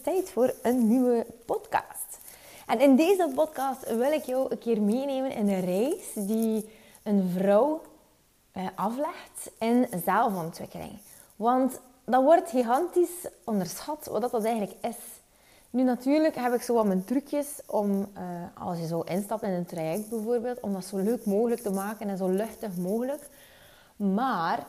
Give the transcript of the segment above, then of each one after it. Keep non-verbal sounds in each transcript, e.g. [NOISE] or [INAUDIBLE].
Tijd voor een nieuwe podcast. En in deze podcast wil ik jou een keer meenemen in een reis die een vrouw eh, aflegt in zelfontwikkeling. Want dat wordt gigantisch onderschat wat dat eigenlijk is. Nu natuurlijk heb ik zo wat mijn trucjes om, eh, als je zo instapt in een traject bijvoorbeeld, om dat zo leuk mogelijk te maken en zo luchtig mogelijk. Maar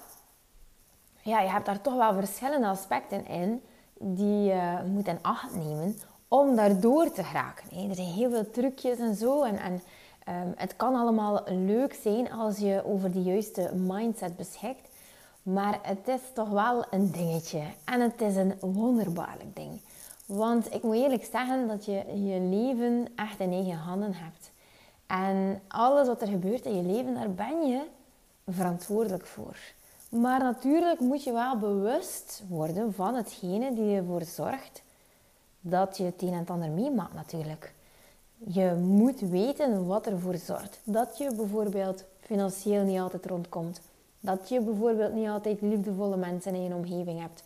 ja, je hebt daar toch wel verschillende aspecten in die je moet in acht nemen om daardoor te geraken. Er zijn heel veel trucjes en zo. En, en ehm, het kan allemaal leuk zijn als je over de juiste mindset beschikt. Maar het is toch wel een dingetje. En het is een wonderbaarlijk ding. Want ik moet eerlijk zeggen dat je je leven echt in eigen handen hebt. En alles wat er gebeurt in je leven, daar ben je verantwoordelijk voor. Maar natuurlijk moet je wel bewust worden van hetgene die ervoor zorgt dat je het een en ander meemaakt natuurlijk. Je moet weten wat ervoor zorgt. Dat je bijvoorbeeld financieel niet altijd rondkomt. Dat je bijvoorbeeld niet altijd liefdevolle mensen in je omgeving hebt.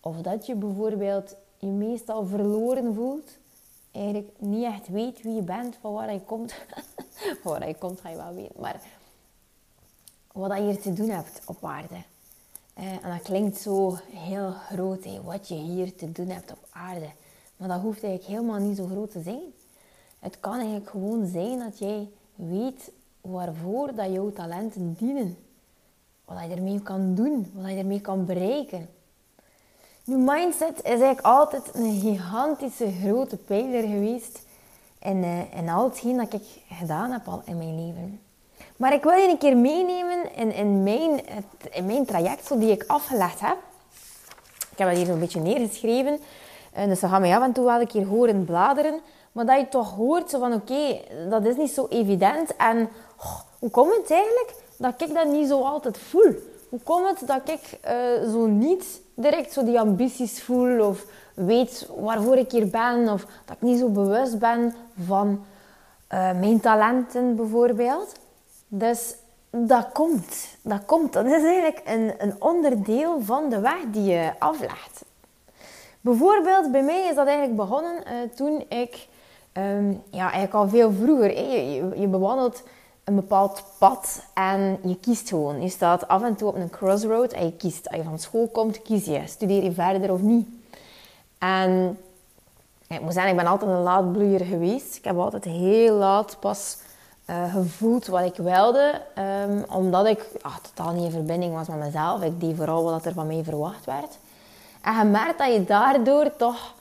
Of dat je bijvoorbeeld je meestal verloren voelt. Eigenlijk niet echt weet wie je bent, van waar je komt. [LAUGHS] van waar je komt ga je wel weten. Maar wat je hier te doen hebt op aarde. Eh, en dat klinkt zo heel groot, hè, wat je hier te doen hebt op aarde. Maar dat hoeft eigenlijk helemaal niet zo groot te zijn. Het kan eigenlijk gewoon zijn dat jij weet waarvoor dat jouw talenten dienen. Wat je ermee kan doen, wat je ermee kan bereiken. Nu, mindset is eigenlijk altijd een gigantische grote pijler geweest in, uh, in al hetgeen dat ik gedaan heb al in mijn leven. Maar ik wil je een keer meenemen in, in, mijn, in mijn traject zo die ik afgelegd heb. Ik heb het hier zo'n beetje neergeschreven. Uh, dus ze gaan mij af en toe wel een keer horen bladeren. Maar dat je toch hoort zo van oké, dat is niet zo evident. En hoe komt het eigenlijk dat ik dat niet zo altijd voel? Hoe komt het dat ik uh, zo niet direct zo die ambities voel of weet waarvoor ik hier ben of dat ik niet zo bewust ben van uh, mijn talenten bijvoorbeeld? Dus dat komt. Dat komt. Dat is eigenlijk een, een onderdeel van de weg die je aflegt. Bijvoorbeeld, bij mij is dat eigenlijk begonnen uh, toen ik, um, ja, eigenlijk al veel vroeger, je, bewandelt een bepaald pad en je kiest gewoon. Je staat af en toe op een crossroad en je kiest. Als je van school komt, kies je. Studeer je verder of niet? En ik moet zeggen, ik ben altijd een laatbloeier geweest. Ik heb altijd heel laat pas uh, gevoeld wat ik wilde. Um, omdat ik ach, totaal niet in verbinding was met mezelf. Ik deed vooral wat er van mij verwacht werd. En je merkt dat je daardoor toch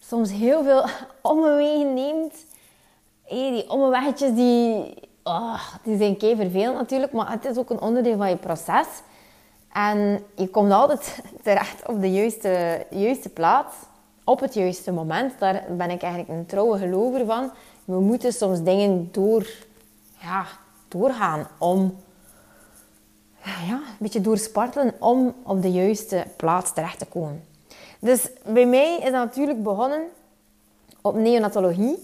soms heel veel [LAUGHS] omwegen neemt. Hey, die omweggetjes die, oh, die zijn kei vervelend natuurlijk. Maar het is ook een onderdeel van je proces. En je komt altijd [LAUGHS] terecht op de juiste, juiste plaats. Op het juiste moment. Daar ben ik eigenlijk een trouwe gelover van we moeten soms dingen door, ja, doorgaan om ja, een beetje doorspartelen om op de juiste plaats terecht te komen. Dus bij mij is dat natuurlijk begonnen op neonatologie.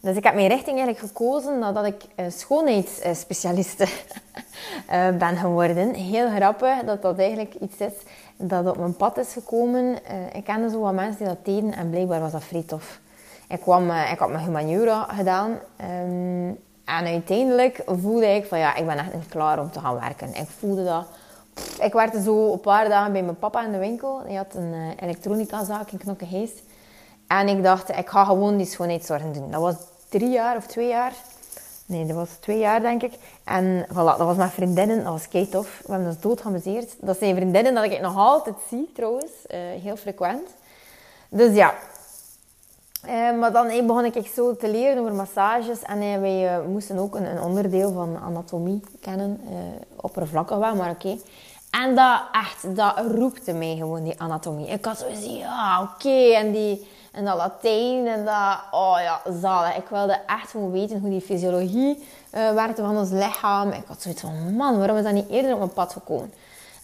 Dus ik heb mijn richting eigenlijk gekozen nadat ik schoonheidsspecialiste [LAUGHS] eh, ben geworden. Heel grappig dat dat eigenlijk iets is dat op mijn pad is gekomen. Uh, ik kende zo wat mensen die dat deden en blijkbaar was dat vrij tof. Ik, kwam, uh, ik had mijn humaniora gedaan um, en uiteindelijk voelde ik van ja, ik ben echt niet klaar om te gaan werken. Ik voelde dat. Ik werkte zo een paar dagen bij mijn papa in de winkel. Hij had een uh, elektronicazaak in Knokkegeest. En ik dacht, ik ga gewoon die schoonheidszorgen doen. Dat was drie jaar of twee jaar. Nee, dat was twee jaar, denk ik. En voilà, dat was met vriendinnen. Dat was kei tof. We hebben ons dood geamuseerd. Dat zijn vriendinnen dat ik nog altijd zie, trouwens. Uh, heel frequent. Dus ja. Uh, maar dan begon ik zo te leren over massages. En uh, wij moesten ook een, een, onderdeel van anatomie kennen. oppervlakkig wel, maar oké. En dat echt, dat roepte mij gewoon, die anatomie. Ik had zo ja, oké. En die en dat Latijn en dat, oh ja, zalig. Ik wilde echt gewoon weten hoe die fysiologie werkte van ons lichaam. Ik had zoiets van, man, waarom is dat niet eerder op mijn pad gekomen?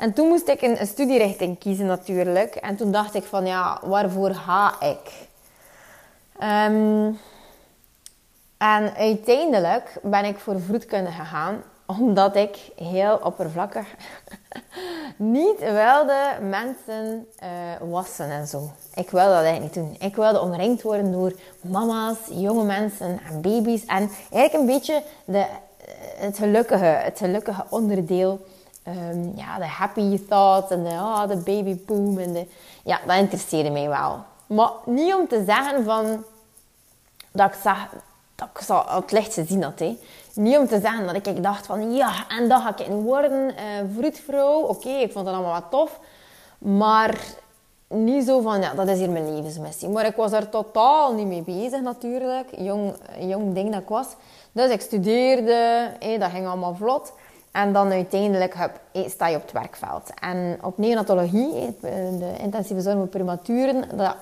En toen moest ik een, een studierichting kiezen natuurlijk. En toen dacht ik van, ja, waarvoor ga ik? Um, en uiteindelijk ben ik voor vroedkunde gegaan omdat ik heel oppervlakkig [LAUGHS] niet wilde mensen uh, wassen en zo. Ik wilde dat eigenlijk niet doen. Ik wilde omringd worden door mama's, jonge mensen en baby's. En eigenlijk een beetje de, het, gelukkige, het gelukkige onderdeel. Um, ja, de happy thoughts en de, oh, de baby boom. En de, ja, dat interesseerde mij wel. Maar niet om te zeggen van... Dat ik zag... Dat ik het licht zien had, hè. Niet om te zeggen dat ik dacht van ja, en dat ga ik in worden, uh, vroedvrouw. Oké, ik vond dat allemaal wat tof. Maar niet zo van, ja, dat is hier mijn levensmissie. Maar ik was er totaal niet mee bezig natuurlijk. Jong, jong ding dat ik was. Dus ik studeerde, dat ging allemaal vlot. En dan uiteindelijk hup, sta je op het werkveld. En op neonatologie, de intensieve zorg voor prematuren, dat,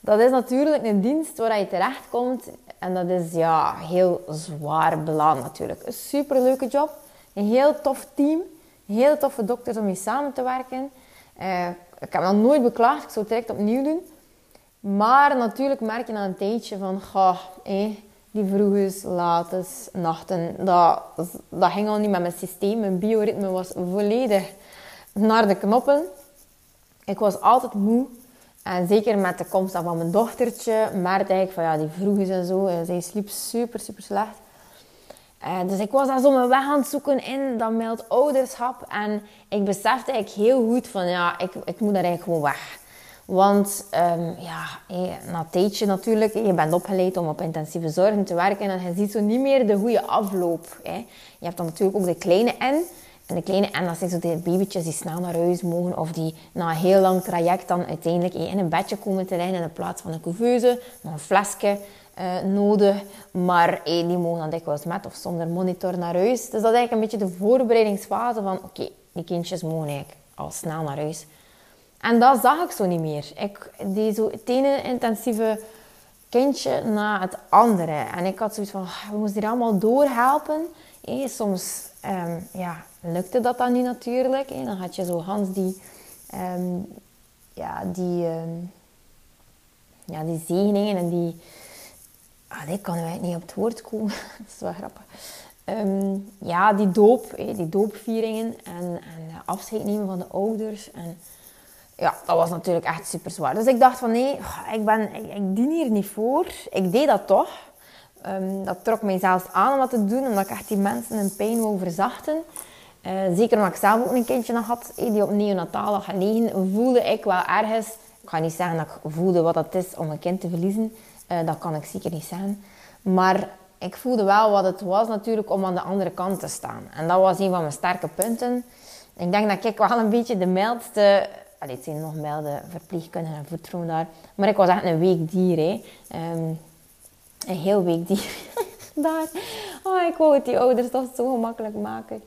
dat is natuurlijk een dienst waar je terechtkomt en dat is ja, heel zwaar belaan natuurlijk. Een superleuke job. Een heel tof team. Heel toffe dokters om mee samen te werken. Uh, ik heb nog nooit beklaagd. Ik zou het direct opnieuw doen. Maar natuurlijk merk je na een tijdje van... Goh, eh, die vroeges, lates, nachten. Dat, dat ging al niet met mijn systeem. Mijn bioritme was volledig naar de knoppen. Ik was altijd moe. En zeker met de komst van mijn dochtertje merkte ik van ja, die vroeg is en zo. En zij sliep super, super slecht. En dus ik was daar zo mijn weg aan het zoeken in dat mild ouderschap. En ik besefte ik heel goed van ja, ik, ik moet daar eigenlijk gewoon weg. Want um, ja, na een tijdje natuurlijk, je bent opgeleid om op intensieve zorg te werken. En je ziet zo niet meer de goede afloop. Je hebt dan natuurlijk ook de kleine N. En de kleine en dat zijn zo de babytjes die snel naar huis mogen of die na een heel lang traject dan uiteindelijk in een bedje komen te liggen in plaats van een couveuse, nog een flesje uh, nodig. Maar die mogen dan dikwijls met of zonder monitor naar huis. Dus dat is eigenlijk een beetje de voorbereidingsfase van oké, die kindjes mogen eigenlijk al snel naar huis. En dat zag ik zo niet meer. Ik deed zo het ene intensieve kindje na het andere. En ik had zoiets van, ah, we moesten hier allemaal doorhelpen. Hey, soms um, ja, lukte dat dan niet natuurlijk. Hè. Dan had je zo Hans die, um, ja, die, um, ja, die zegeningen en die... Ah, nee, kan wij niet op het woord komen. [LAUGHS] dat is wel grappig. Ja, die doop, die doopvieringen en, en afscheid nemen van de ouders. En ja, dat was natuurlijk echt super zwaar. Dus ik dacht van nee, ik, ben, ik, dien hier niet voor. Ik deed dat toch. Um, dat trok mij zelfs aan om dat te doen, omdat ik echt die mensen hun pijn wou verzachten. Uh, zeker omdat ik zelf ook een kindje nog had, die op neonataal lag gelegen, voelde ik wel ergens... Ik ga niet zeggen dat ik voelde wat het is om een kind te verliezen. Uh, dat kan ik zeker niet zeggen. Maar ik voelde wel wat het was natuurlijk om aan de andere kant te staan. En dat was een van mijn sterke punten. Ik denk dat ik wel een beetje de mildste... Allee, het zijn nog milde verpleegkundigen en voetvrouwen daar. Maar ik was echt een weekdier. Hè. Um, een heel weekdier [LAUGHS] daar. Oh, ik wou het die ouders toch zo gemakkelijk maken.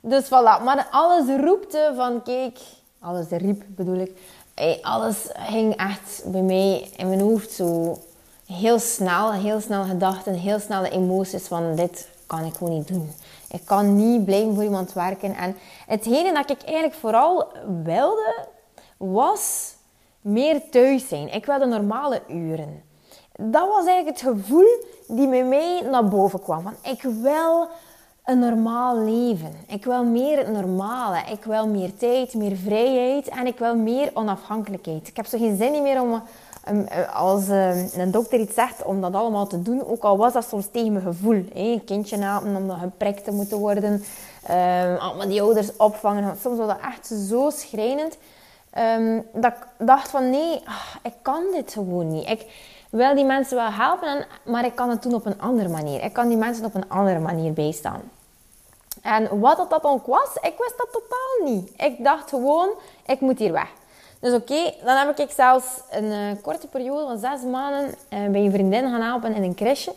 Dus voilà. Maar alles roepte van, kijk... Alles riep, bedoel ik. alles ging echt bij mij in mijn hoofd zo heel snel. Heel snel gedachten, heel snelle emoties van... Dit kan ik gewoon niet doen. Ik kan niet blijven voor iemand werken. En hetgene dat ik eigenlijk vooral wilde, was meer thuis zijn. Ik wilde normale uren. Dat was eigenlijk het gevoel die bij mij naar boven kwam. Van, ik wil een normaal leven. Ik wil meer het normale. Ik wil meer tijd, meer vrijheid en ik wil meer onafhankelijkheid. Ik heb zo geen zin meer om als eh, een dokter iets zegt om dat allemaal te doen, ook al was dat soms tegen mijn gevoel. Een kindje namen om geprikt te moeten worden, allemaal die ouders opvangen. Soms was dat echt zo schrijnend um, dat ik dacht van nee, ah, ik kan dit gewoon niet. Ik wil die mensen wel helpen, maar ik kan het doen op een andere manier. Ik kan die mensen op een andere manier bijstaan. En wat dat ook was, ik wist dat totaal niet. Ik dacht gewoon, ik moet hier weg. Dus oké, dan heb ik zelfs een uh, korte periode van zes maanden uh, bij een vriendin gaan helpen in een crèche.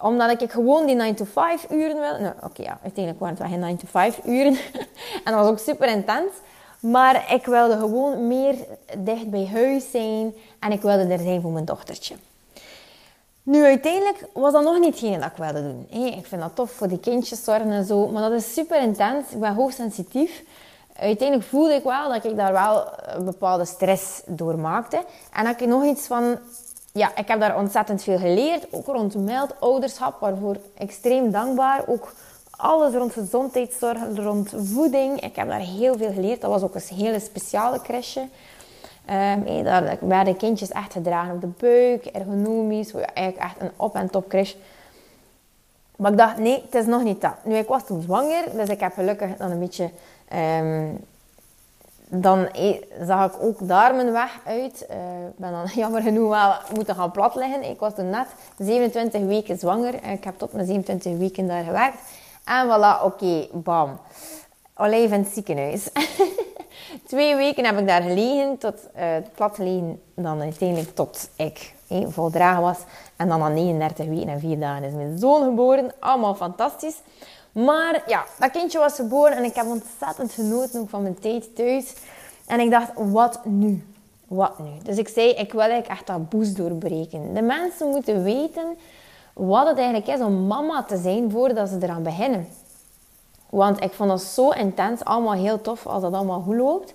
Omdat ik gewoon die 9-to-5 uren wil. Nou, oké, ja, uiteindelijk waren het wel geen 9-to-5 uren. [LAUGHS] en dat was ook super intens. Maar ik wilde gewoon meer dicht bij huis zijn. En ik wilde er zijn voor mijn dochtertje. Nu, uiteindelijk was dat nog niet hetgeen dat ik wilde doen. ik vind dat tof voor die kindjes zorgen en zo. Maar dat is super intens. Ik ben hoogsensitief uiteindelijk voelde ik wel dat ik daar wel een bepaalde stress door maakte. En dat ik nog iets van... Ja, ik heb daar ontzettend veel geleerd. Ook rond ouderschap, waarvoor extreem dankbaar. Ook alles rond gezondheidszorg, rond voeding. Ik heb daar heel veel geleerd. Dat was ook een hele speciale crèche. Um, daar werden kindjes echt gedragen op de buik, ergonomisch. Eigenlijk echt een op- en top crash. Maar ik dacht, nee, het is nog niet dat. Nu, ik was toen zwanger, dus ik heb gelukkig dan een beetje Um, dan e- zag ik ook daar mijn weg uit. Eh, ik ben dan [LAUGHS] jammer genoeg wel moeten gaan plat liggen. Ik was toen net 27 weken zwanger. Ik heb tot mijn 27 weken daar gewerkt. En voilà, oké, bam. Even in het ziekenhuis. [LAUGHS] Twee weken heb ik daar gelegen, tot uh, plat. Dan uiteindelijk tot ik eh, voldragen was. En dan na 39 weken en 4 dagen is mijn zoon geboren. Allemaal fantastisch. Maar ja, dat kindje was geboren en ik heb ontzettend genoten ook van mijn tijd thuis. En ik dacht, wat nu? Wat nu? Dus ik zei, ik wil eigenlijk echt dat boost doorbreken. De mensen moeten weten wat het eigenlijk is om mama te zijn voordat ze eraan beginnen. Want ik vond dat zo intens, allemaal heel tof als dat allemaal goed loopt.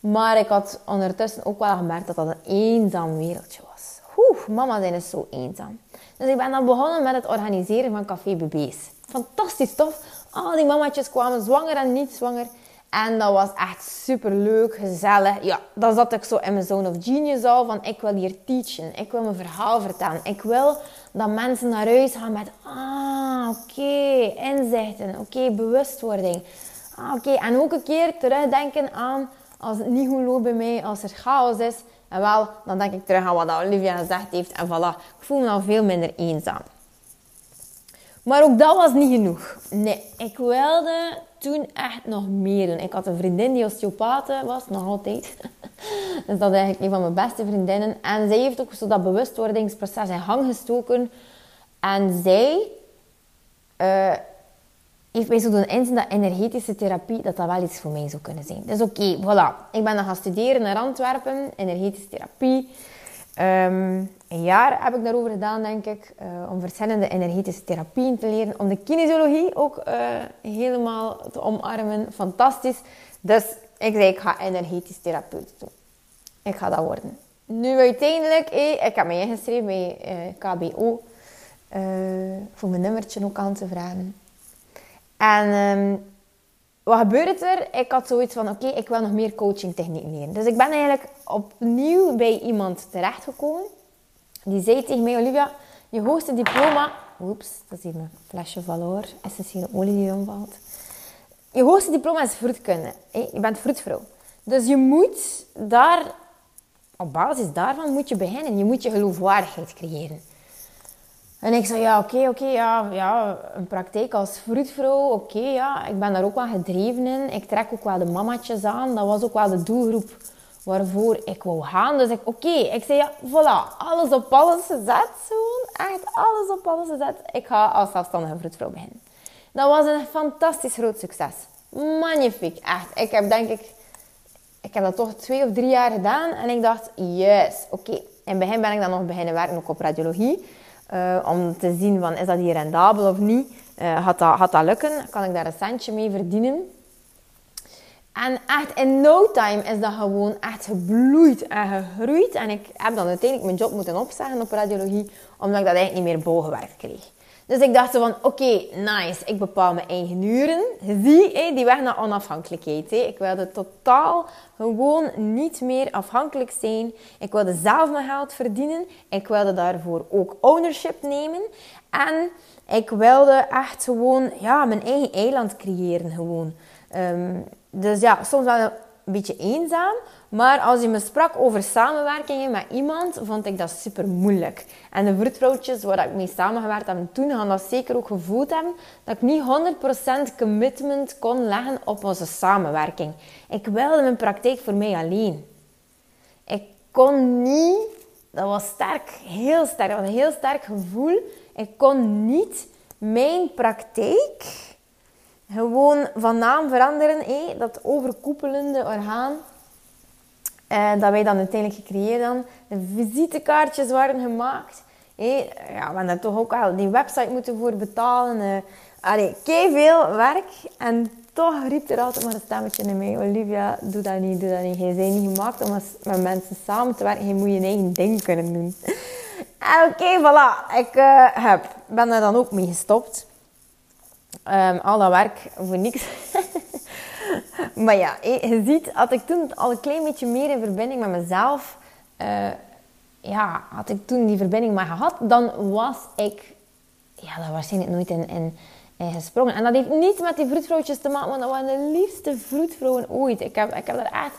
Maar ik had ondertussen ook wel gemerkt dat dat een eenzaam wereldje was. Oeh, mama zijn is zo eenzaam. Dus ik ben dan begonnen met het organiseren van Café BB's fantastisch tof. Al die mamatjes kwamen zwanger en niet zwanger. En dat was echt super leuk, gezellig. Ja, dan zat ik zo in mijn zone of genius al van ik wil hier teachen. Ik wil mijn verhaal vertellen. Ik wil dat mensen naar huis gaan met ah, oké, inzichten. Oké, bewustwording. Ah, oké, en ook een keer terugdenken aan als het niet goed loopt bij mij, als er chaos is. En wel, dan denk ik terug aan wat Olivia gezegd heeft. En voilà, ik voel me al veel minder eenzaam. Maar ook dat was niet genoeg. Nee, ik wilde toen echt nog meer doen. Ik had een vriendin die osteopaat was, nog altijd. [LAUGHS] dus dat is eigenlijk een van mijn beste vriendinnen. En zij heeft ook zo dat bewustwordingsproces in gang gestoken. En zij uh, heeft mij zo doen inzien dat energetische therapie, dat dat wel iets voor mij zou kunnen zijn. Dus oké, voilà. Ik ben dan gaan studeren naar Antwerpen, energetische therapie. Ehm, een jaar heb ik daarover gedaan, denk ik, uh, om verschillende energetische therapieën te leren. Om de kinesiologie ook uh, helemaal te omarmen. Fantastisch. Dus ik zei, ik ga energetisch therapeut doen. Ik ga dat worden. Nu uiteindelijk, eh, ik heb me ingeschreven bij eh, KBO. voor mijn nummertje ook aan te vragen. En um, wat gebeurt er? Ik had zoiets van, oké, ik wil nog meer coaching techniek leren. Dus ik ben eigenlijk opnieuw bij iemand terechtgekomen. Die zei tegen mij, Olivia, je hoogste diploma... Oeps, dat is hier mijn flesje verloor. Essentiële olie die omvalt. Je hoogste diploma is fruitkunde. Je bent fruitvrouw. Dus je moet daar... Op basis daarvan moet je beginnen. Je moet je geloofwaardigheid creëren. En ik zei, ja, oké, oké, ja, ja, een praktijk als fruitvrouw, oké, ja. Ik ben daar ook wel gedreven in. Ik trek ook wel de mamatjes aan. Dat was ook wel de doelgroep waarvoor ik wou gaan. Dus ik, oké, ik zei, ja, voilà, alles op alles gezet, gewoon. Echt alles op alles gezet. Ik ga als zelfstandige fruitvrouw beginnen. Dat was een fantastisch groot succes. Magnifiek, echt. Ik heb denk ik, ik heb dat toch twee of drie jaar gedaan. En ik dacht, yes, oké. In het begin ben ik dan nog beginnen werken op radiologie. Uh, om te zien van is dat hier rendabel of niet. Uh, gaat, dat, gaat dat lukken? Kan ik daar een centje mee verdienen? En echt in no time is dat gewoon echt gebloeid en gegroeid. En ik heb dan uiteindelijk mijn job moeten opzeggen op radiologie, omdat ik dat eigenlijk niet meer bolgewerkt kreeg. Dus ik dacht van, oké, nice, ik bepaal mijn eigen uren. Zie, die weg naar onafhankelijkheid. Ik wilde totaal gewoon niet meer afhankelijk zijn. Ik wilde zelf mijn geld verdienen. Ik wilde daarvoor ook ownership nemen. En ik wilde echt gewoon ja, mijn eigen eiland creëren gewoon. Ehm, dus ja, soms wel een beetje eenzaam. Maar als je me sprak over samenwerkingen met iemand, vond ik dat super moeilijk. En de vroedvrouwtjes waar ik mee samengewerkt heb toen, gaan dat zeker ook gevoeld hebben, dat ik niet 100% commitment kon leggen op onze samenwerking. Ik wilde mijn praktijk voor mij alleen. Ik kon niet, dat was sterk, heel sterk, dat was een heel sterk gevoel. Ik kon niet mijn praktijk gewoon van naam veranderen, hé, dat overkoepelende orgaan. En eh, dat wij dan uiteindelijk gecreëerd hebben. De visitekaartjes waren gemaakt. Ja, we hebben toch ook al die website moeten voor betalen. Uh, allee, veel werk. En toch riep er altijd maar een stemmetje in mij. Olivia, doe dat niet, doe dat niet. Je bent niet gemaakt om met mensen samen te werken. Je moet je eigen ding kunnen doen. [LAUGHS] Oké, voilà. Ik uh, heb, ben er dan ook mee gestopt. Um, al dat werk voor niks. [LAUGHS] maar ja, je ziet, had ik toen al een klein beetje meer in verbinding met mezelf... Uh, ja, had ik toen die verbinding maar gehad, dan was ik... Ja, daar waarschijnlijk nooit in, in, in gesprongen. En dat heeft niets met die vroedvrouwtjes te maken, want dat waren de liefste vroedvrouwen ooit. Ik heb, ik heb er echt...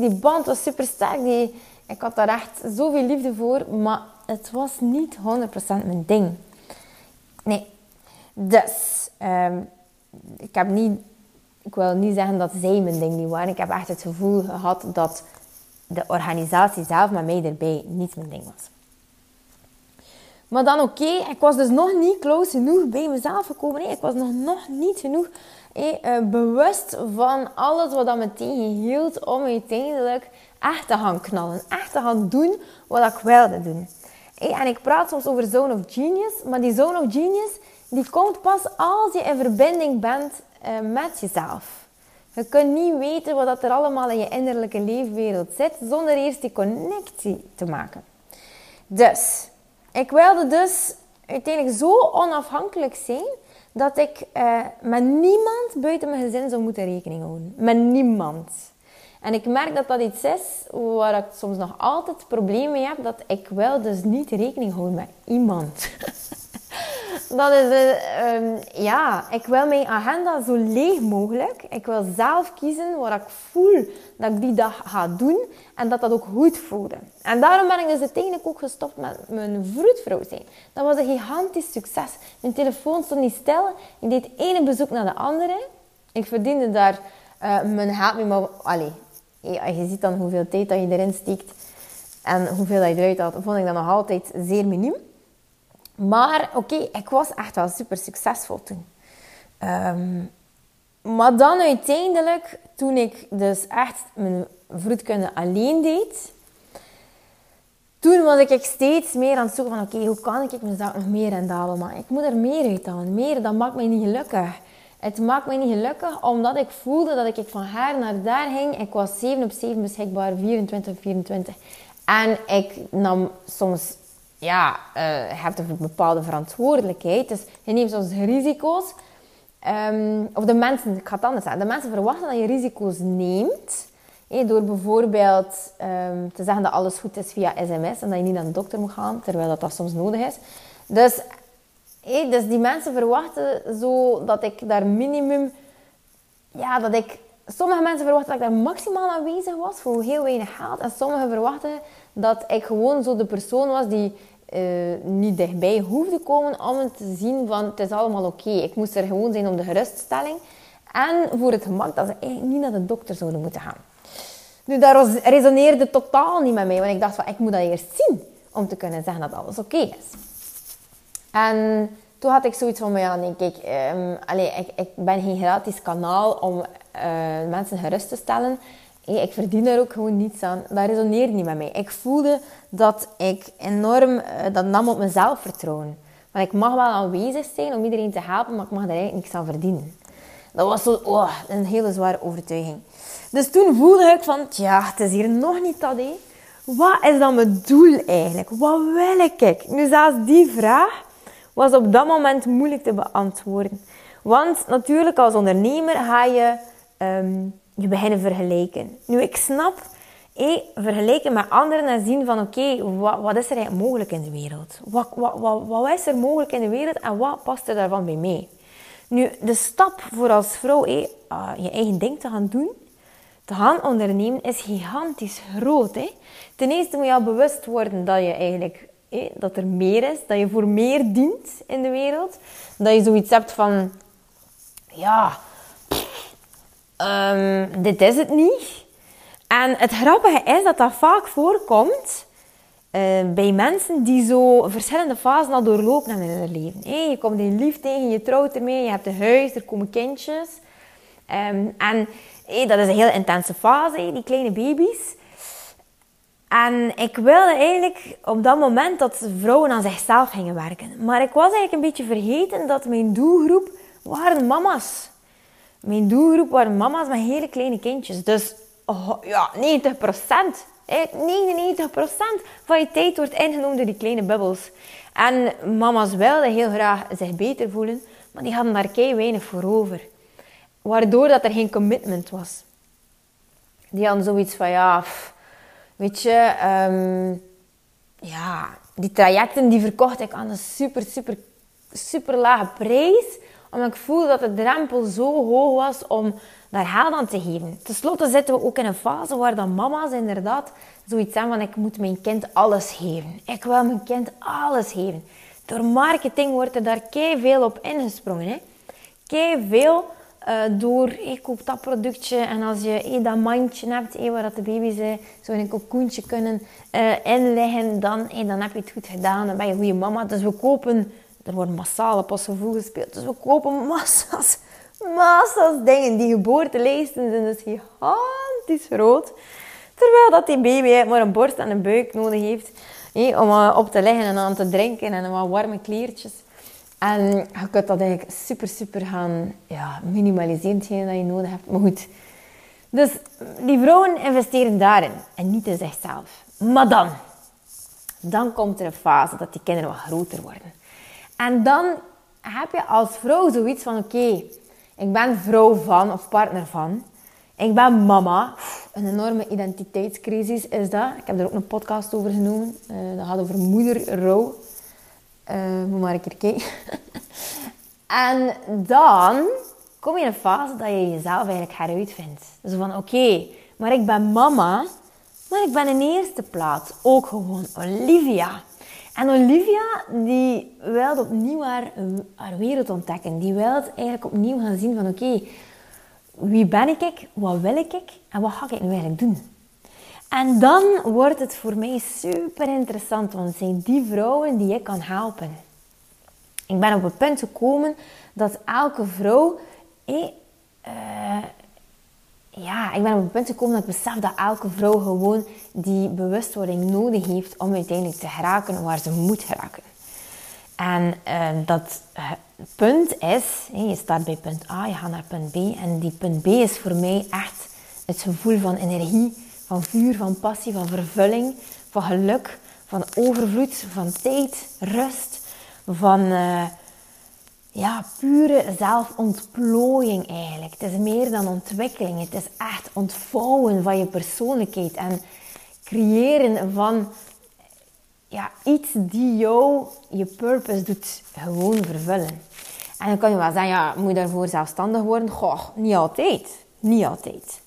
die band was super sterk. Die, ik had daar echt zoveel liefde voor, maar het was niet 100% mijn ding. Nee. Dus Ehm, ik heb niet, ik wil niet zeggen dat zij mijn ding niet waren. Ik heb echt het gevoel gehad dat de organisatie zelf met mij erbij niet mijn ding was. Maar dan oké, ik was dus nog niet close genoeg bij mezelf gekomen. Ik was nog, nog niet genoeg eh, bewust van alles wat dat me tegenhield om uiteindelijk echt te gaan knallen. Echt te gaan doen wat ik wilde doen. en ik praat soms over Zone of Genius, maar die Zone of Genius die komt pas als je in verbinding bent uh, met jezelf. Je kunt niet weten wat er allemaal in je innerlijke leefwereld zit zonder eerst die connectie te maken. Dus, ik wilde dus uiteindelijk zo onafhankelijk zijn dat ik uh, met niemand buiten mijn gezin zou moeten rekening houden. Met niemand. En ik merk dat dat iets is waar ik soms nog altijd problemen mee heb. Dat ik wil dus niet rekening houden met iemand. [LAUGHS] dat is, uh, ja, ik wil mijn agenda zo leeg mogelijk. Ik wil zelf kiezen wat ik voel dat ik die dag ga doen en dat dat ook goed voelde. En daarom ben ik dus uiteindelijk ook gestopt met mijn vroedvrouw zijn. Dat was een gigantisch succes. Mijn telefoon stond niet stil. Ik deed ene bezoek naar de andere. Ik verdiende daar uh, mijn geld mee, maar allee, je ziet dan hoeveel tijd dat je erin steekt en hoeveel dat je eruit haalt, vond ik dat nog altijd zeer miniem. Maar oké, ik was echt wel super succesvol toen. Ehm, maar dan uiteindelijk, toen ik dus echt mijn vroedkunde alleen deed, toen was ik steeds meer aan het zoeken van oké, hoe kan ik mezelf nog meer indalen? Maar ik moet er meer uit halen. Meer, dat maakt mij niet gelukkig. Het maakt mij niet gelukkig omdat ik voelde dat ik van haar naar daar ging. Ik was 7 op 7 beschikbaar, 24 op 24. En ik nam soms ja, uh, je hebt een bepaalde verantwoordelijkheid. Dus je neemt soms risico's. Um, of de mensen, ik ga anders zeggen. De mensen verwachten dat je risico's neemt. door bijvoorbeeld um, te zeggen dat alles goed is via sms en dat je niet naar de dokter moet gaan, terwijl dat, dat soms nodig is. Dus, dus die mensen verwachten zo dat ik daar minimum... Ja, dat ik... Sommige mensen verwachten dat ik daar maximaal aanwezig was voor heel weinig geld. En sommigen verwachten dat ik gewoon zo de persoon was die uh, niet dichtbij hoefde komen om te zien van het is allemaal oké. Ik moest er gewoon zijn om de geruststelling. En voor het gemak dat ze eigenlijk niet naar de dokter zouden moeten gaan. Nu, dat resoneerde totaal niet met mij. Want ik dacht van, ik moet dat eerst zien. Om te kunnen zeggen dat alles oké is. En toen had ik zoiets van, ja, nee, kijk, um, allez, ik, ik ben geen gratis kanaal om uh, mensen gerust te stellen ik verdien er ook gewoon niets aan. Dat resoneerde niet met mij. Ik voelde dat ik enorm, eh, dat nam op mezelf vertrouwen. Want ik mag wel aanwezig zijn om iedereen te helpen, maar ik mag er eigenlijk niks aan verdienen. Dat was zo, oh, een hele zware overtuiging. Dus toen voelde ik van, ja, het is hier nog niet dat, hé. Wat is dan mijn doel eigenlijk? Wat wil ik? Nu, zelfs die vraag was op dat moment moeilijk te beantwoorden. Want natuurlijk, als ondernemer ga je um, je beginnen vergelijken. Nu, ik snap, hé, vergelijken met anderen en zien van, oké, wat, wat, is er eigenlijk mogelijk in de wereld? Wat, wat, wat, is er mogelijk in de wereld en wat past er daarvan bij mij? Nu, de stap voor als vrouw hé, uh, je eigen ding te gaan doen, te gaan ondernemen, is gigantisch groot. Hè? Ten eerste moet je al bewust worden dat je eigenlijk dat er meer is, dat je voor meer dient in de wereld. Dat je zoiets hebt van, ja, um, dit is het niet. En het grappige is dat dat vaak voorkomt uh, bij mensen die zo verschillende fasen al doorlopen in hun leven. Hey, je komt in lief tegen, je trouwt ermee, je hebt een huis, er komen kindjes. Um, en dat is een heel intense fase, die kleine baby's. En ik wilde eigenlijk op dat moment dat vrouwen aan zichzelf gingen werken. Maar ik was eigenlijk een beetje vergeten dat mijn doelgroep waren mama's. Mijn doelgroep waren mama's met hele kleine kindjes. Dus oh, ja, 90 procent. 99% van je tijd wordt ingenomen door die kleine bubbels. En mama's wilden heel graag zich beter voelen, maar die hadden daar kei weinig voor over. Waardoor dat er geen commitment was. Die hadden zoiets van, ja, weet je, um, ja, die trajecten die verkocht ik aan een super, super, super lage prijs. Omdat ik voelde dat de drempel zo hoog was om daar geld aan te geven. Ten slotte zitten we ook in een fase waar dan mama's inderdaad zoiets hebben van ik moet mijn kind alles geven. Ik wil mijn kind alles geven. Door marketing wordt er daar kei veel op ingesprongen. Hè? Veel uh, door ik koop dat productje en als je dat mandje hebt waar dat de baby's uh, zo in een cocoentje kunnen uh, inleggen, dan, dan heb je het goed gedaan. Dan ben je een goede mama. Dus we kopen, er worden massale pasgevoel gespeeld, dus we kopen massa's [LAUGHS] massa's dingen. Die geboortelijsten zijn dus gigantisch groot. Terwijl dat die baby maar een borst en een buik nodig heeft om op te liggen en aan te drinken en wat warme kleertjes. En je kunt dat eigenlijk super, super gaan ja, minimaliseren, hetgeen dat je nodig hebt. Maar goed. Dus die vrouwen investeren daarin en niet in zichzelf. Maar dan, dan komt er een fase dat die kinderen wat groter worden. En dan heb je als vrouw zoiets van, oké, ik ben vrouw van of partner van. Ik ben mama. Een enorme identiteitscrisis is dat. Ik heb er ook een podcast over genoemd. Uh, dat gaat over moederrouw. Uh, moet maar een keer kijken. [LAUGHS] en dan kom je in een fase dat je jezelf eigenlijk heruitvindt. Dus van oké, maar ik ben mama. Maar ik ben in eerste plaats ook gewoon Olivia. En Olivia, die wilde opnieuw haar, haar wereld ontdekken. Die wilde eigenlijk opnieuw gaan zien van oké, wie ben ik, wat wil ik en wat ga ik nu eigenlijk doen? En dan wordt het voor mij super interessant, want het zijn die vrouwen die ik kan helpen. Ik ben op het punt gekomen dat elke vrouw eh, ja, ik ben op het punt gekomen dat ik besef dat elke vrouw gewoon die bewustwording nodig heeft om uiteindelijk te geraken waar ze moet geraken. En uh, dat uh, punt is, je start bij punt A, je gaat naar punt B. En die punt B is voor mij echt het gevoel van energie, van vuur, van passie, van vervulling, van geluk, van overvloed, van tijd, rust, van... Uh, ja, pure zelfontplooiing eigenlijk. Het is meer dan ontwikkeling. Het is echt ontvouwen van je persoonlijkheid en creëren van ja, iets die jou je purpose doet gewoon vervullen. En dan kan je wel zeggen, ja, moet je daarvoor zelfstandig worden? Goh, niet altijd. Niet altijd.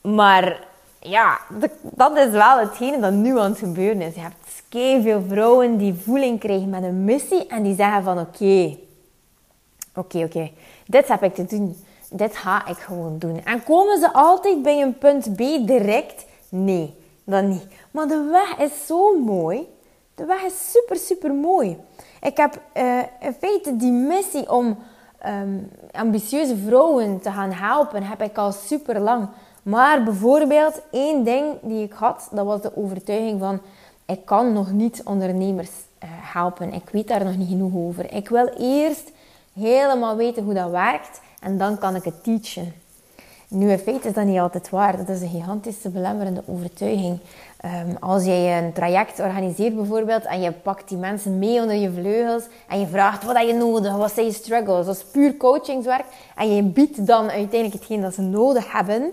Maar ja, dat is wel hetgene dat nu aan het gebeuren is. Je hebt veel vrouwen die voeling krijgen met een missie en die zeggen van oké, oké, oké, dit heb ik te doen. Dit ga ik gewoon doen. En komen ze altijd bij een punt B direct? Nee, dan niet. Maar de weg is zo mooi. De weg is super, super mooi. Ik heb uh, in feite die missie om um, ambitieuze vrouwen te gaan helpen, heb ik al super lang. Maar bijvoorbeeld één ding die ik had, dat was de overtuiging van ik kan nog niet ondernemers uh, helpen. Ik weet daar nog niet genoeg over. Ik wil eerst helemaal weten hoe dat werkt. en dan kan ik het teachen. Nu, in feite is dat niet altijd waar. Dat is een gigantische belemmerende overtuiging. Ehm, als jij een traject organiseert bijvoorbeeld en je pakt die mensen mee onder je vleugels en je vraagt wat heb je nodig, wat zijn je struggles, dat is puur coachingswerk en je biedt dan uiteindelijk hetgeen dat ze nodig hebben,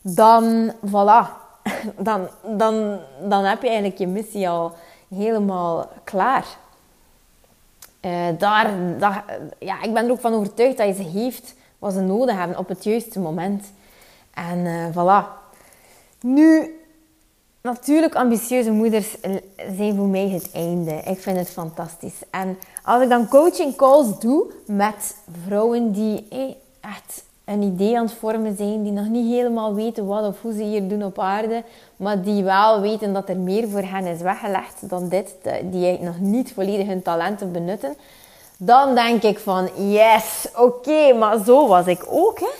dan voilà, [LAUGHS] dan, dan, dan heb je eigenlijk je missie al helemaal klaar. Uh, daar, ja, ik ben er ook van overtuigd dat je ze heeft wat ze nodig hebben op het juiste moment. En uh, voilà. Nu, natuurlijk, ambitieuze moeders zijn voor mij het einde. Ik vind het fantastisch. En als ik dan coaching calls doe met vrouwen die echt een idee aan het vormen zijn, die nog niet helemaal weten wat of hoe ze hier doen op aarde, maar die wel weten dat er meer voor hen is weggelegd dan dit, die nog niet volledig hun talenten benutten, dan denk ik van yes, oké, maar zo was ik ook. Hè?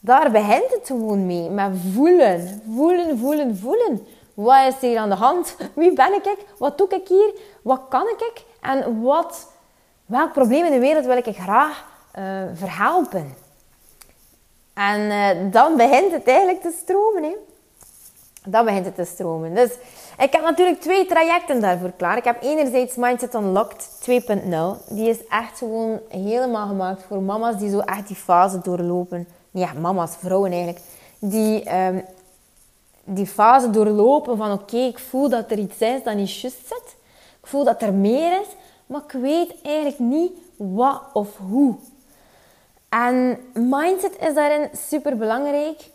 Daar begint het gewoon mee, met voelen, voelen, voelen, voelen. Wat is hier aan de hand? Wie ben ik? Wat doe ik hier? Wat kan ik? En wat, welk probleem in de wereld wil ik graag uh, verhelpen? En uh, dan begint het eigenlijk te stromen. Hè? Dan begint het te stromen. Dus ik heb natuurlijk twee trajecten daarvoor klaar. Ik heb enerzijds Mindset Unlocked 2.0. Die is echt gewoon helemaal gemaakt voor mama's die zo echt die fase doorlopen. Ja, mama's, vrouwen eigenlijk. Die um, die fase doorlopen van oké, ik voel dat er iets is dat niet juist zit. Ik voel dat er meer is, maar ik weet eigenlijk niet wat of hoe. En mindset is daarin super belangrijk.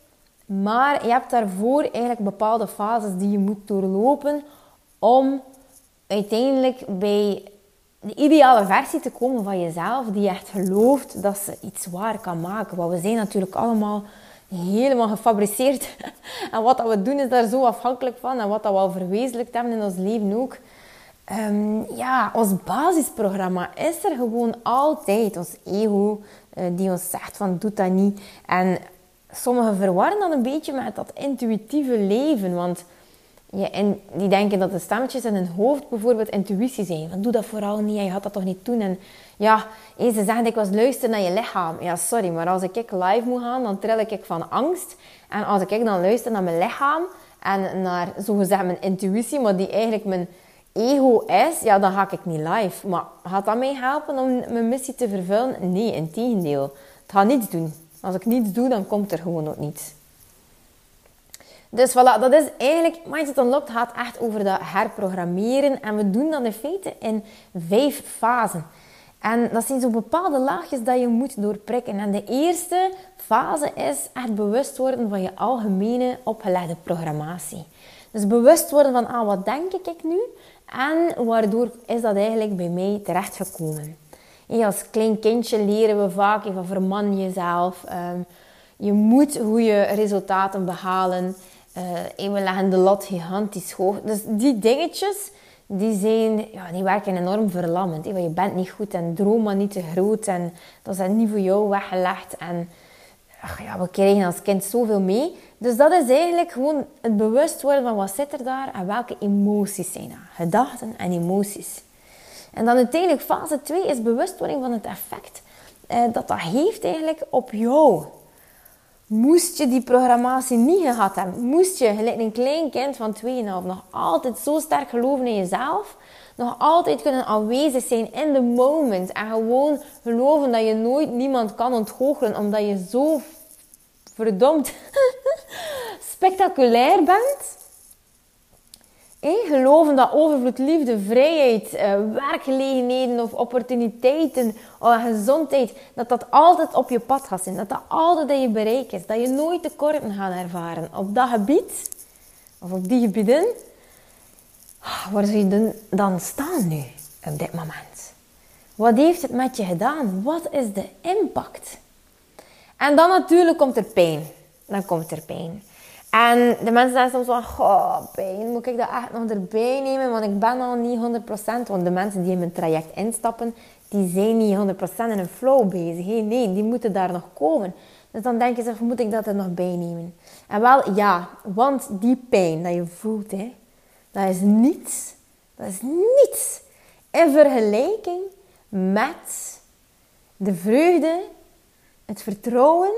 Maar je hebt daarvoor eigenlijk bepaalde fases die je moet doorlopen om uiteindelijk bij de ideale versie te komen van jezelf, die echt gelooft dat ze iets waar kan maken. Want we zijn natuurlijk allemaal helemaal gefabriceerd. [LAUGHS] en wat dat we doen is daar zo afhankelijk van. En wat dat we al verwezenlijkt hebben in ons leven ook. Um, ja, ons basisprogramma is er gewoon altijd. Ons ego die ons zegt van doe dat niet. En sommigen verwarren dat een beetje met dat intuïtieve leven. Want ja, en die denken dat de stemmetjes in hun hoofd bijvoorbeeld intuïtie zijn. Van doe dat vooral niet, je gaat dat toch niet doen. En ja, ze zeggen ik was luisteren naar je lichaam. Ja, sorry, maar als ik live moet gaan, dan trill ik van angst. En als ik dan luister naar mijn lichaam en naar zogezegd mijn intuïtie, maar die eigenlijk mijn ego is, ja, dan ga ik niet live. Maar gaat dat mij helpen om mijn missie te vervullen? Nee, in tegendeel. Het gaat niets doen. Als ik niets doe, dan komt er gewoon ook niets. Dus voilà, dat is eigenlijk, Mindset Unlocked gaat echt over dat herprogrammeren. En we doen dat in feite in vijf fasen. En dat zijn zo bepaalde laagjes dat je moet doorprikken. En de eerste fase is echt bewust worden van je algemene opgelegde programmatie. Dus bewust worden van, ah, wat denk ik nu? En waardoor is dat eigenlijk bij mij terechtgekomen? En als klein kindje leren we vaak van verman jezelf. Ehm, je moet goede resultaten behalen. Uh, we leggen de lat gigantisch hoog. Dus die dingetjes, die, zijn, ja, die werken enorm verlammend. Je bent niet goed en droom maar niet te groot. En dat is niet voor jou weggelegd. En ach ja, we krijgen als kind zoveel mee. Dus dat is eigenlijk gewoon het bewust worden van wat zit er daar en welke emoties zijn er. Gedachten en emoties. En dan uiteindelijk fase 2 is bewustwording van het effect eh, dat dat heeft eigenlijk op jou. Moest je die programmatie niet gehad hebben, moest je, gelijk een klein kind van 2,5, nog altijd zo sterk geloven in jezelf, nog altijd kunnen aanwezig zijn in the moment en gewoon geloven dat je nooit niemand kan ontgoochelen omdat je zo verdomd [LAUGHS] spectaculair bent. Hey, geloven dat overvloed, liefde, vrijheid, uh, werkgelegenheden of opportuniteiten, gezondheid, dat dat altijd op je pad gaat zijn. Dat dat altijd in je bereik is. Dat je nooit tekorten gaat ervaren op dat gebied, of op die gebieden. Waar zou je dan staan nu, op dit moment? Wat heeft het met je gedaan? Wat is de impact? En dan natuurlijk komt er pijn. Dan komt er pijn. En de mensen zeggen soms van, goh, pijn, moet ik dat echt nog erbij nemen? Want ik ben al niet 100%. Want de mensen die in mijn traject instappen, die zijn niet 100% in een flow bezig. Hey, nee, die moeten daar nog komen. Dus dan denk je zelf, moet ik dat er nog bij nemen? En wel, ja, want die pijn dat je voelt, hè, dat is niets. Dat is niets in vergelijking met de vreugde Het vertrouwen,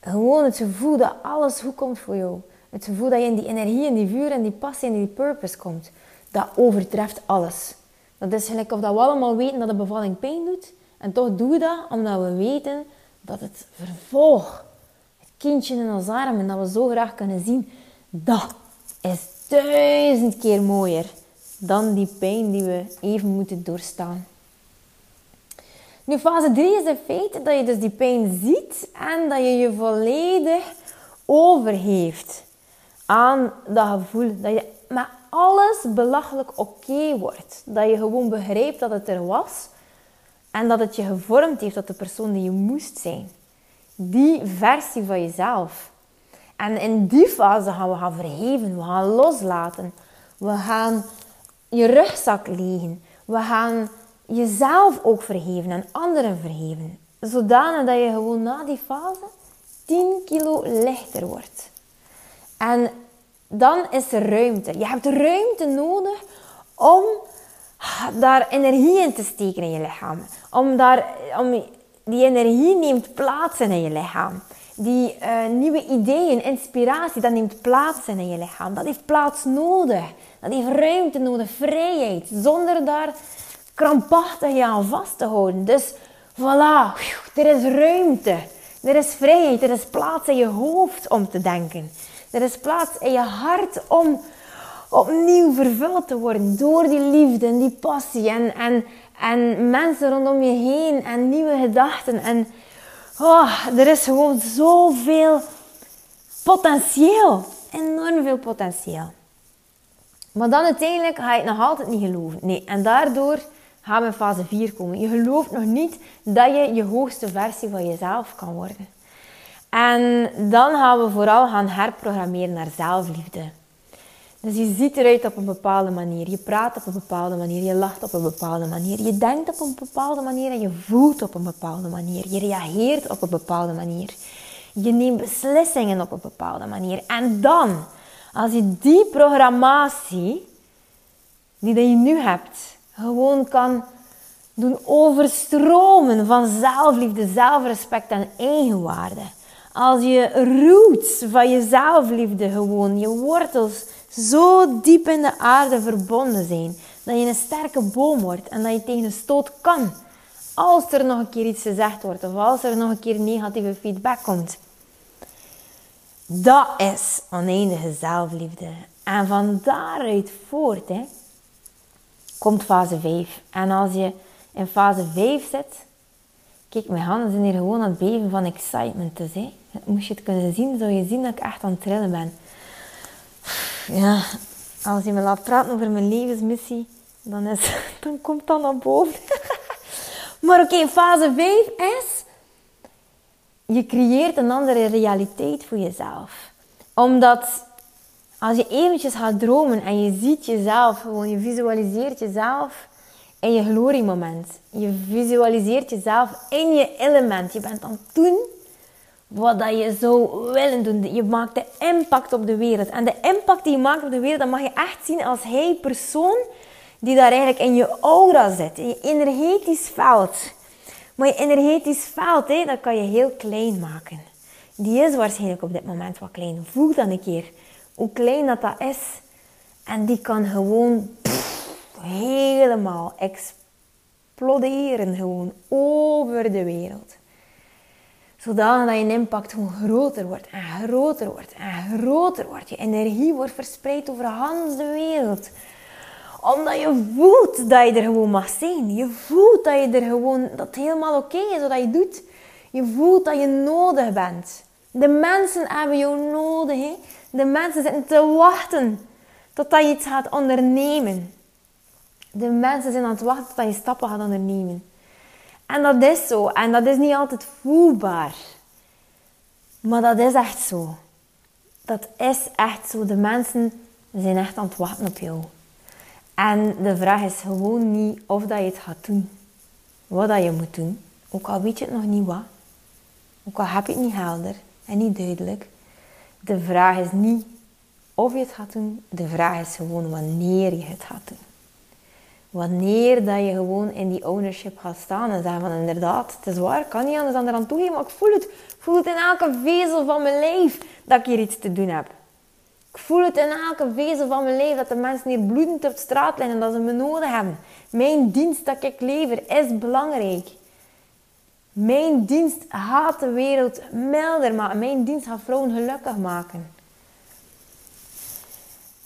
gewoon het gevoel dat alles goed komt voor jou. Het gevoel dat je in die energie, in die vuur en die passie en die purpose komt. Dat overtreft alles. Dat is gelijk of dat we allemaal weten dat de bevalling pijn doet. En toch doen we dat omdat we weten dat het vervolg, het kindje in ons arm, en dat we zo graag kunnen zien, dat is duizend keer mooier dan die pijn die we even moeten doorstaan. Nu, fase 3 is het feit dat je dus die pijn ziet en dat je je volledig overgeeft aan dat gevoel. Dat je met alles belachelijk oké wordt. Dat je gewoon begrijpt dat het er was en dat het je gevormd heeft tot de persoon die je moest zijn. Die versie van jezelf. En in die fase gaan we gaan vergeven, we gaan loslaten, we gaan je rugzak legen, we gaan jezelf ook vergeven en anderen vergeven. Zodanig dat je gewoon na die fase 10 kilo lichter wordt. En dan is er ruimte. Je hebt ruimte nodig om daar energie in te steken in je lichaam. Om, daar, om die energie neemt plaats in je lichaam. Die uh, nieuwe ideeën, inspiratie, dat neemt plaats in je lichaam. Dat heeft plaats nodig. Dat heeft ruimte nodig, vrijheid. Zonder daar krampachtig je aan vast te houden. Dus voilà, er is ruimte. Er is vrijheid. Er is plaats in je hoofd om te denken. Er is plaats in je hart om opnieuw vervuld te worden door die liefde en die passie en, en, en mensen rondom je heen en nieuwe gedachten. En oh, er is gewoon zoveel potentieel. Enorm veel potentieel. Maar dan uiteindelijk ga je het nog altijd niet geloven. Nee, en daardoor gaan we in fase 4 komen. Je gelooft nog niet dat je je hoogste versie van jezelf kan worden. En dan gaan we vooral gaan herprogrammeren naar zelfliefde. Dus je ziet eruit op een bepaalde manier. Je praat op een bepaalde manier. Je lacht op een bepaalde manier. Je denkt op een bepaalde manier en je voelt op een bepaalde manier. Je reageert op een bepaalde manier. Je neemt beslissingen op een bepaalde manier. En dan, als je die programmatie die je nu hebt, gewoon kan doen overstromen van zelfliefde, zelfrespect en eigenwaarde als je roots van je zelfliefde gewoon, je wortels zo diep in de aarde verbonden zijn, dat je een sterke boom wordt en dat je tegen een stoot kan. Als er nog een keer iets gezegd wordt of als er nog een keer negatieve feedback komt. Dat is oneindige zelfliefde. En van daaruit voort hè, komt fase 5. En als je in fase 5 zit, kijk, mijn handen zijn hier gewoon aan het beven van excitement. Dus, hè. Moest je het kunnen zien, zou je zien dat ik echt aan het trillen ben. Ja, als je me laat praten over mijn levensmissie, dan, is, [LAUGHS] dan komt dat naar boven. [LAUGHS] maar oké, fase 5 is... Je creëert een andere realiteit voor jezelf. Omdat als je eventjes gaat dromen en je ziet jezelf, gewoon je visualiseert jezelf in je gloriemoment. Je visualiseert jezelf in je element. Je bent dan toen wat dat je zou willen doen. Je maakt de impact op de wereld. En de impact die je maakt op de wereld, dat mag je echt zien als hij persoon die daar eigenlijk in je aura zit. In je energetisch veld. Maar je energetisch veld, hè, dat kan je heel klein maken. Die is waarschijnlijk op dit moment wat klein. Voel dan een keer hoe klein dat, dat is. En die kan gewoon helemaal exploderen gewoon over de wereld zodanig dat je impact gewoon groter wordt en groter wordt en groter wordt. Je energie wordt verspreid over de de wereld. Omdat je voelt dat je er gewoon mag zijn. Je voelt dat je er gewoon, dat het helemaal oké is wat je doet. Je voelt dat je nodig bent. De mensen hebben jou nodig. De mensen zitten te wachten totdat je iets gaat ondernemen. De mensen zijn aan het wachten tot je stappen gaat ondernemen. En dat is zo. En dat is niet altijd voelbaar. Maar dat is echt zo. Dat is echt zo. De mensen zijn echt aan het wachten op jou. En de vraag is gewoon niet of dat je het gaat doen. Wat dat je moet doen. Ook al weet je het nog niet wat. Ook al heb je het niet helder en niet duidelijk. De vraag is niet of je het gaat doen. De vraag is gewoon wanneer je het gaat doen. Wanneer dat je gewoon in die ownership gaat staan en zeggen van inderdaad, het is waar, kan niet anders dan eraan toegeven, maar ik voel het. Ik voel het in elke vezel van mijn lijf dat ik hier iets te doen heb. Ik voel het in elke vezel van mijn lijf dat de mensen hier bloedend op straat liggen en dat ze me nodig hebben. Mijn dienst dat ik lever is belangrijk. Mijn dienst gaat de wereld milder maken. Mijn dienst gaat vrouwen gelukkig maken.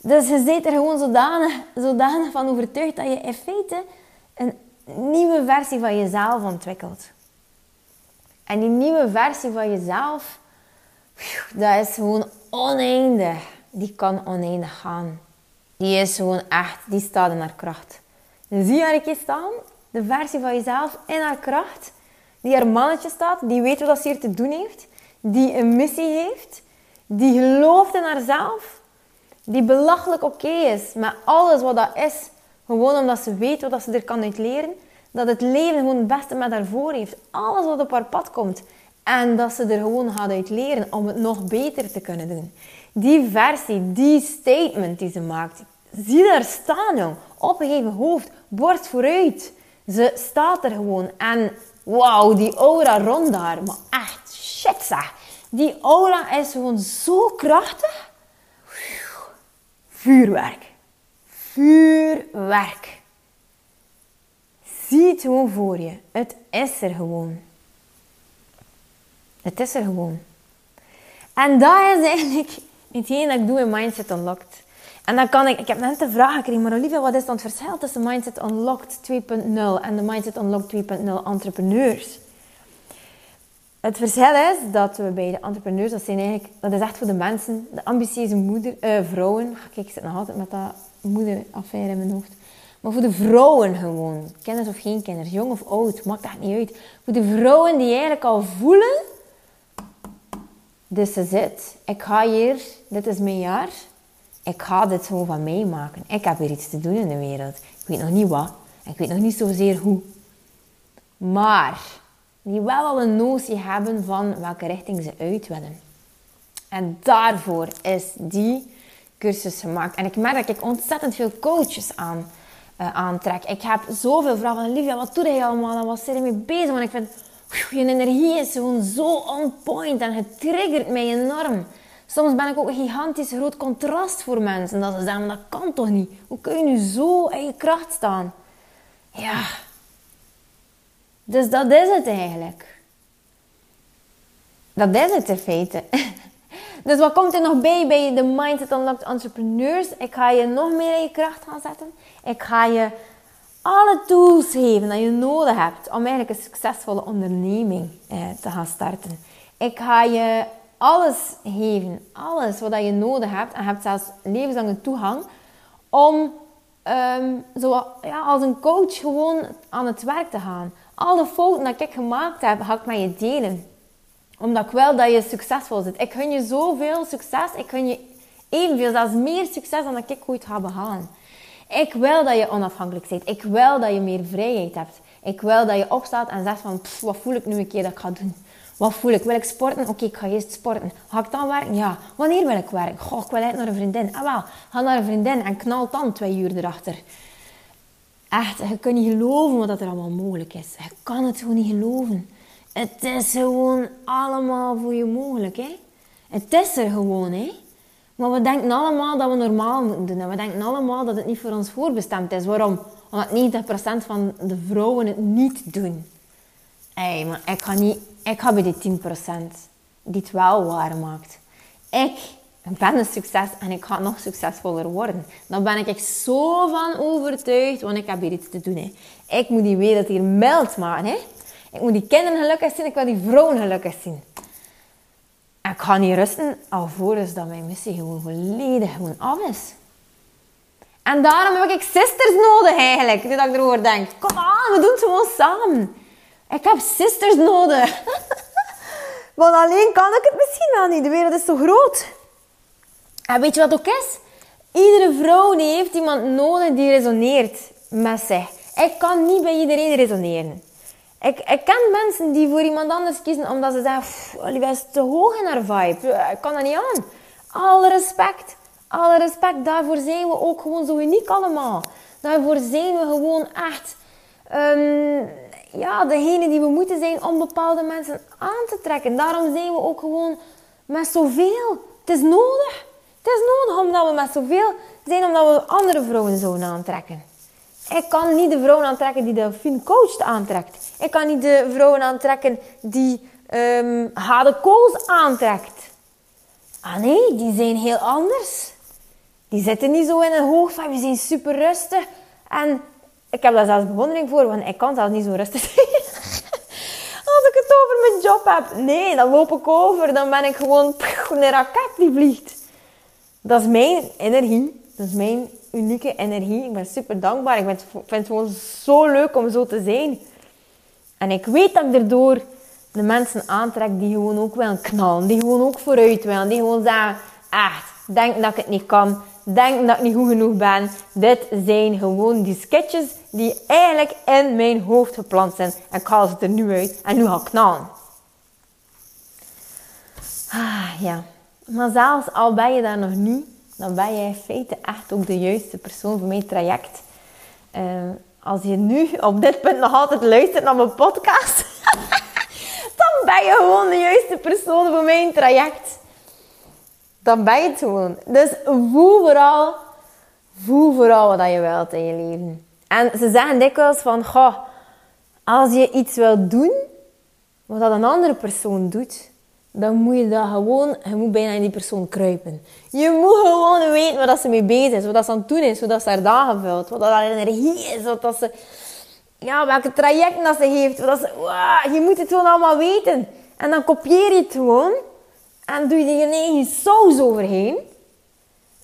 Dus je zit er gewoon zodanig, zodanig van overtuigd dat je in feite een nieuwe versie van jezelf ontwikkelt. En die nieuwe versie van jezelf, dat is gewoon oneindig. Die kan oneindig gaan. Die is gewoon echt, die staat in haar kracht. zie haar keer staan, de versie van jezelf in haar kracht, die haar mannetje staat, die weet wat ze hier te doen heeft, die een missie heeft, die gelooft in haarzelf, die belachelijk oké is met alles wat dat is. Gewoon omdat ze weet wat ze er kan uit leren. Dat het leven gewoon het beste met haar voor heeft. Alles wat op haar pad komt. En dat ze er gewoon gaat uit leren om het nog beter te kunnen doen. Die versie, die statement die ze maakt. Zie daar staan, jong. Opgeheven hoofd, borst vooruit. Ze staat er gewoon. En wauw, die aura rond haar. Maar echt, shit zeg. Die aura is gewoon zo krachtig. Vuurwerk. Vuurwerk. Zie het gewoon voor je. Het is er gewoon. Het is er gewoon. En dat is eigenlijk hetgeen dat ik doe in Mindset Unlocked. En dan kan ik, ik heb net de vraag gekregen, maar Olivia, wat is dan het verschil tussen Mindset Unlocked 2.0 en de Mindset Unlocked 2.0 entrepreneurs? Het verschil is dat we bij de entrepreneurs, dat, zijn eigenlijk, dat is echt voor de mensen, de ambitieuze moeder, uh, vrouwen. Kijk, ik zit nog altijd met dat moederaffaire in mijn hoofd. Maar voor de vrouwen gewoon, kinderen of geen kinderen, jong of oud, maakt dat niet uit. Voor de vrouwen die eigenlijk al voelen, dit is het. Ik ga hier, dit is mijn jaar. Ik ga dit gewoon van meemaken. Ik heb weer iets te doen in de wereld. Ik weet nog niet wat. Ik weet nog niet zozeer hoe. Maar die wel al een notie hebben van welke richting ze uit willen. En daarvoor is die cursus gemaakt. En ik merk dat ik ontzettend veel coaches aan, uh, aantrek. Ik heb zoveel vragen van Olivia, wat doe je allemaal en wat zit je mee bezig? Want ik vind, je energie is gewoon zo on point en het triggert mij enorm. Soms ben ik ook een gigantisch groot contrast voor mensen. Dat ze zeggen, dat kan toch niet? Hoe kun je nu zo in je kracht staan? Ja, dus dat is het eigenlijk. Dat is het in feite. [LAUGHS] Dus wat komt er nog bij bij de Mindset Unlocked Entrepreneurs? Ik ga je nog meer in je kracht gaan zetten. Ik ga je alle tools geven dat je nodig hebt om eigenlijk een succesvolle onderneming eh, te gaan starten. Ik ga je alles geven, alles wat je nodig hebt. En je hebt zelfs levenslange toegang om um, zo, ja, als een coach gewoon aan het werk te gaan. Alle fouten die ik gemaakt heb, ga ik met je delen. Omdat ik wil dat je succesvol zit. Ik gun je zoveel succes. Ik gun je evenveel, zelfs meer succes dan dat ik ooit ga behalen. Ik wil dat je onafhankelijk bent. Ik wil dat je meer vrijheid hebt. Ik wil dat je opstaat en zegt van, wat voel ik nu een keer dat ik ga doen? Wat voel ik? Wil ik sporten? Oké, ik ga eerst sporten. Ga ik dan werken? Ja. Wanneer wil ik werken? Goh, ik wil uit naar een vriendin. Ah wel, ga naar een vriendin en knal dan twee uur erachter. Echt, je kunt niet geloven wat er allemaal mogelijk is. Je kan het gewoon niet geloven. Het is gewoon allemaal voor je mogelijk, hè. Het is er gewoon, hè. Maar we denken allemaal dat we normaal moeten doen. En we denken allemaal dat het niet voor ons voorbestemd is. Waarom? Omdat 90% van de vrouwen het niet doen. Hé, maar ik ga, niet, ik ga die 10% die het wel waar maakt. Ik ben een succes en ik ga nog succesvoller worden. Dan ben ik echt zo van overtuigd, want ik heb hier iets te doen. Hè. Ik moet die wereld hier mild maken. Hè. Ik moet die kinderen gelukkig zien, ik wil die vrouwen gelukkig zien. En ik ga niet rusten alvorens dat mijn missie gewoon volledig gewoon af is. En daarom heb ik sisters nodig eigenlijk, nu dat ik erover denk. Kom aan, we doen het gewoon samen. Ik heb sisters nodig. [LAUGHS] Want alleen kan ik het misschien wel niet. De wereld is zo groot. En weet je wat ook is? Iedere vrouw die heeft iemand nodig die resoneert met zich. Ik kan niet bij iedereen resoneren. Ik, ik ken mensen die voor iemand anders kiezen omdat ze zeggen, Olivia is te hoog in haar vibe. Ik kan dat niet aan. Alle respect. Alle respect. Daarvoor zijn we ook gewoon zo uniek allemaal. Daarvoor zijn we gewoon echt um, ja, degene die we moeten zijn om bepaalde mensen aan te trekken. Daarom zijn we ook gewoon met zoveel. Het is nodig. Het is nodig omdat we met zoveel zijn, omdat we andere vrouwen zouden aantrekken. Ik kan niet de vrouwen aantrekken die de fin coach aantrekt. Ik kan niet de vrouwen aantrekken die um, Hade Kools aantrekt. Ah nee, die zijn heel anders. Die zitten niet zo in een hoogte. Die zijn super rustig. En ik heb daar zelfs bewondering voor, want ik kan zelfs niet zo rustig [LAUGHS] zijn. Als ik het over mijn job heb. Nee, dan loop ik over. Dan ben ik gewoon een raket die vliegt. Dat is mijn energie. Dat is mijn unieke energie. Ik ben super dankbaar. Ik vind het gewoon zo leuk om zo te zijn. En ik weet dat ik erdoor de mensen aantrek die gewoon ook willen knallen. Die gewoon ook vooruit willen. Die gewoon zeggen, echt, denk dat ik het niet kan. Denk dat ik niet goed genoeg ben. Dit zijn gewoon die sketches die eigenlijk in mijn hoofd geplant zijn. En ik haal ze er nu uit. En nu ga ik knallen. Ah, ja. Maar zelfs al ben je daar nog niet, dan ben jij in feite echt ook de juiste persoon voor mijn traject. Uh, als je nu op dit punt nog altijd luistert naar mijn podcast, [LAUGHS] dan ben je gewoon de juiste persoon voor mijn traject. Dan ben je het gewoon. Dus voel vooral, voel vooral wat je wilt in je leven. En ze zeggen dikwijls van, goh, als je iets wilt doen, wat dat een andere persoon doet, dan moet je dat gewoon, je moet bijna in die persoon kruipen. Je moet gewoon weten wat ze mee bezig is, wat ze aan het doen is, hoe dat ze haar dagen vult, wat dat haar energie is, wat dat ze, ja, welke trajecten dat ze heeft. Wat dat ze, je moet het gewoon allemaal weten. En dan kopieer je het gewoon en doe je er eigen saus overheen.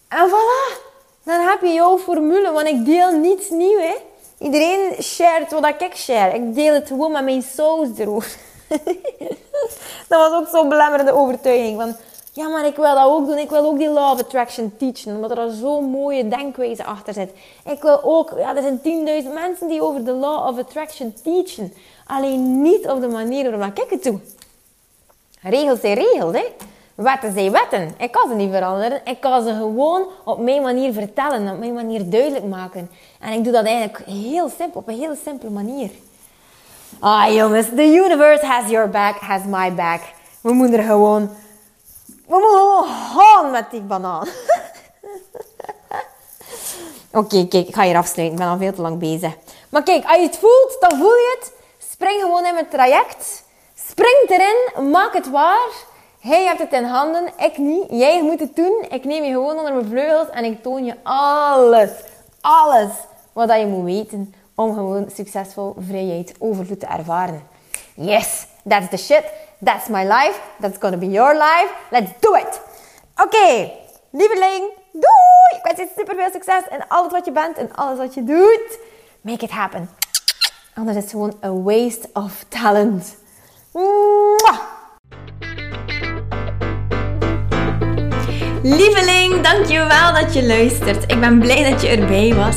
En voilà, dan heb je jouw formule, want ik deel niets nieuw, hè. Iedereen shared wat ik share. Ik deel het gewoon met mijn saus erover. [LAUGHS] dat was ook zo'n belemmerende overtuiging. Van, ja, maar ik wil dat ook doen. Ik wil ook die law of attraction teachen. Omdat er zo'n mooie denkwijze achter zit. Ik wil ook... Ja, er zijn 10.000 mensen die over de law of attraction teachen. Alleen niet op de manier waarop ik het doe. Regels zijn regels, hè. Wetten zijn wetten. Ik kan ze niet veranderen. Ik kan ze gewoon op mijn manier vertellen. Op mijn manier duidelijk maken. En ik doe dat eigenlijk heel simpel. Op een heel simpele manier. Ah jongens, the universe has your back, has my back. We moeten er gewoon... We moeten gewoon gaan met die banaan. [LAUGHS] Oké, kijk, ik ga hier afsluiten. Ik ben al veel te lang bezig. Maar kijk, als je het voelt, dan voel je het. Spring gewoon in mijn traject. Spring erin, maak het waar. Hij hebt het in handen, ik niet. Jij moet het doen. Ik neem je gewoon onder mijn vleugels en ik toon je alles, alles wat je moet weten om gewoon succesvol vrijheid overvloed te ervaren. Yes, that's the shit. That's my life. That's gonna be your life. Let's do it. Oké, okay, lieveling, doei! Ik wens je super veel succes in alles wat je bent en alles wat je doet. Make it happen. Anders is het gewoon a waste of talent. Mwah! Lieveling, dankjewel dat je luistert. Ik ben blij dat je erbij was.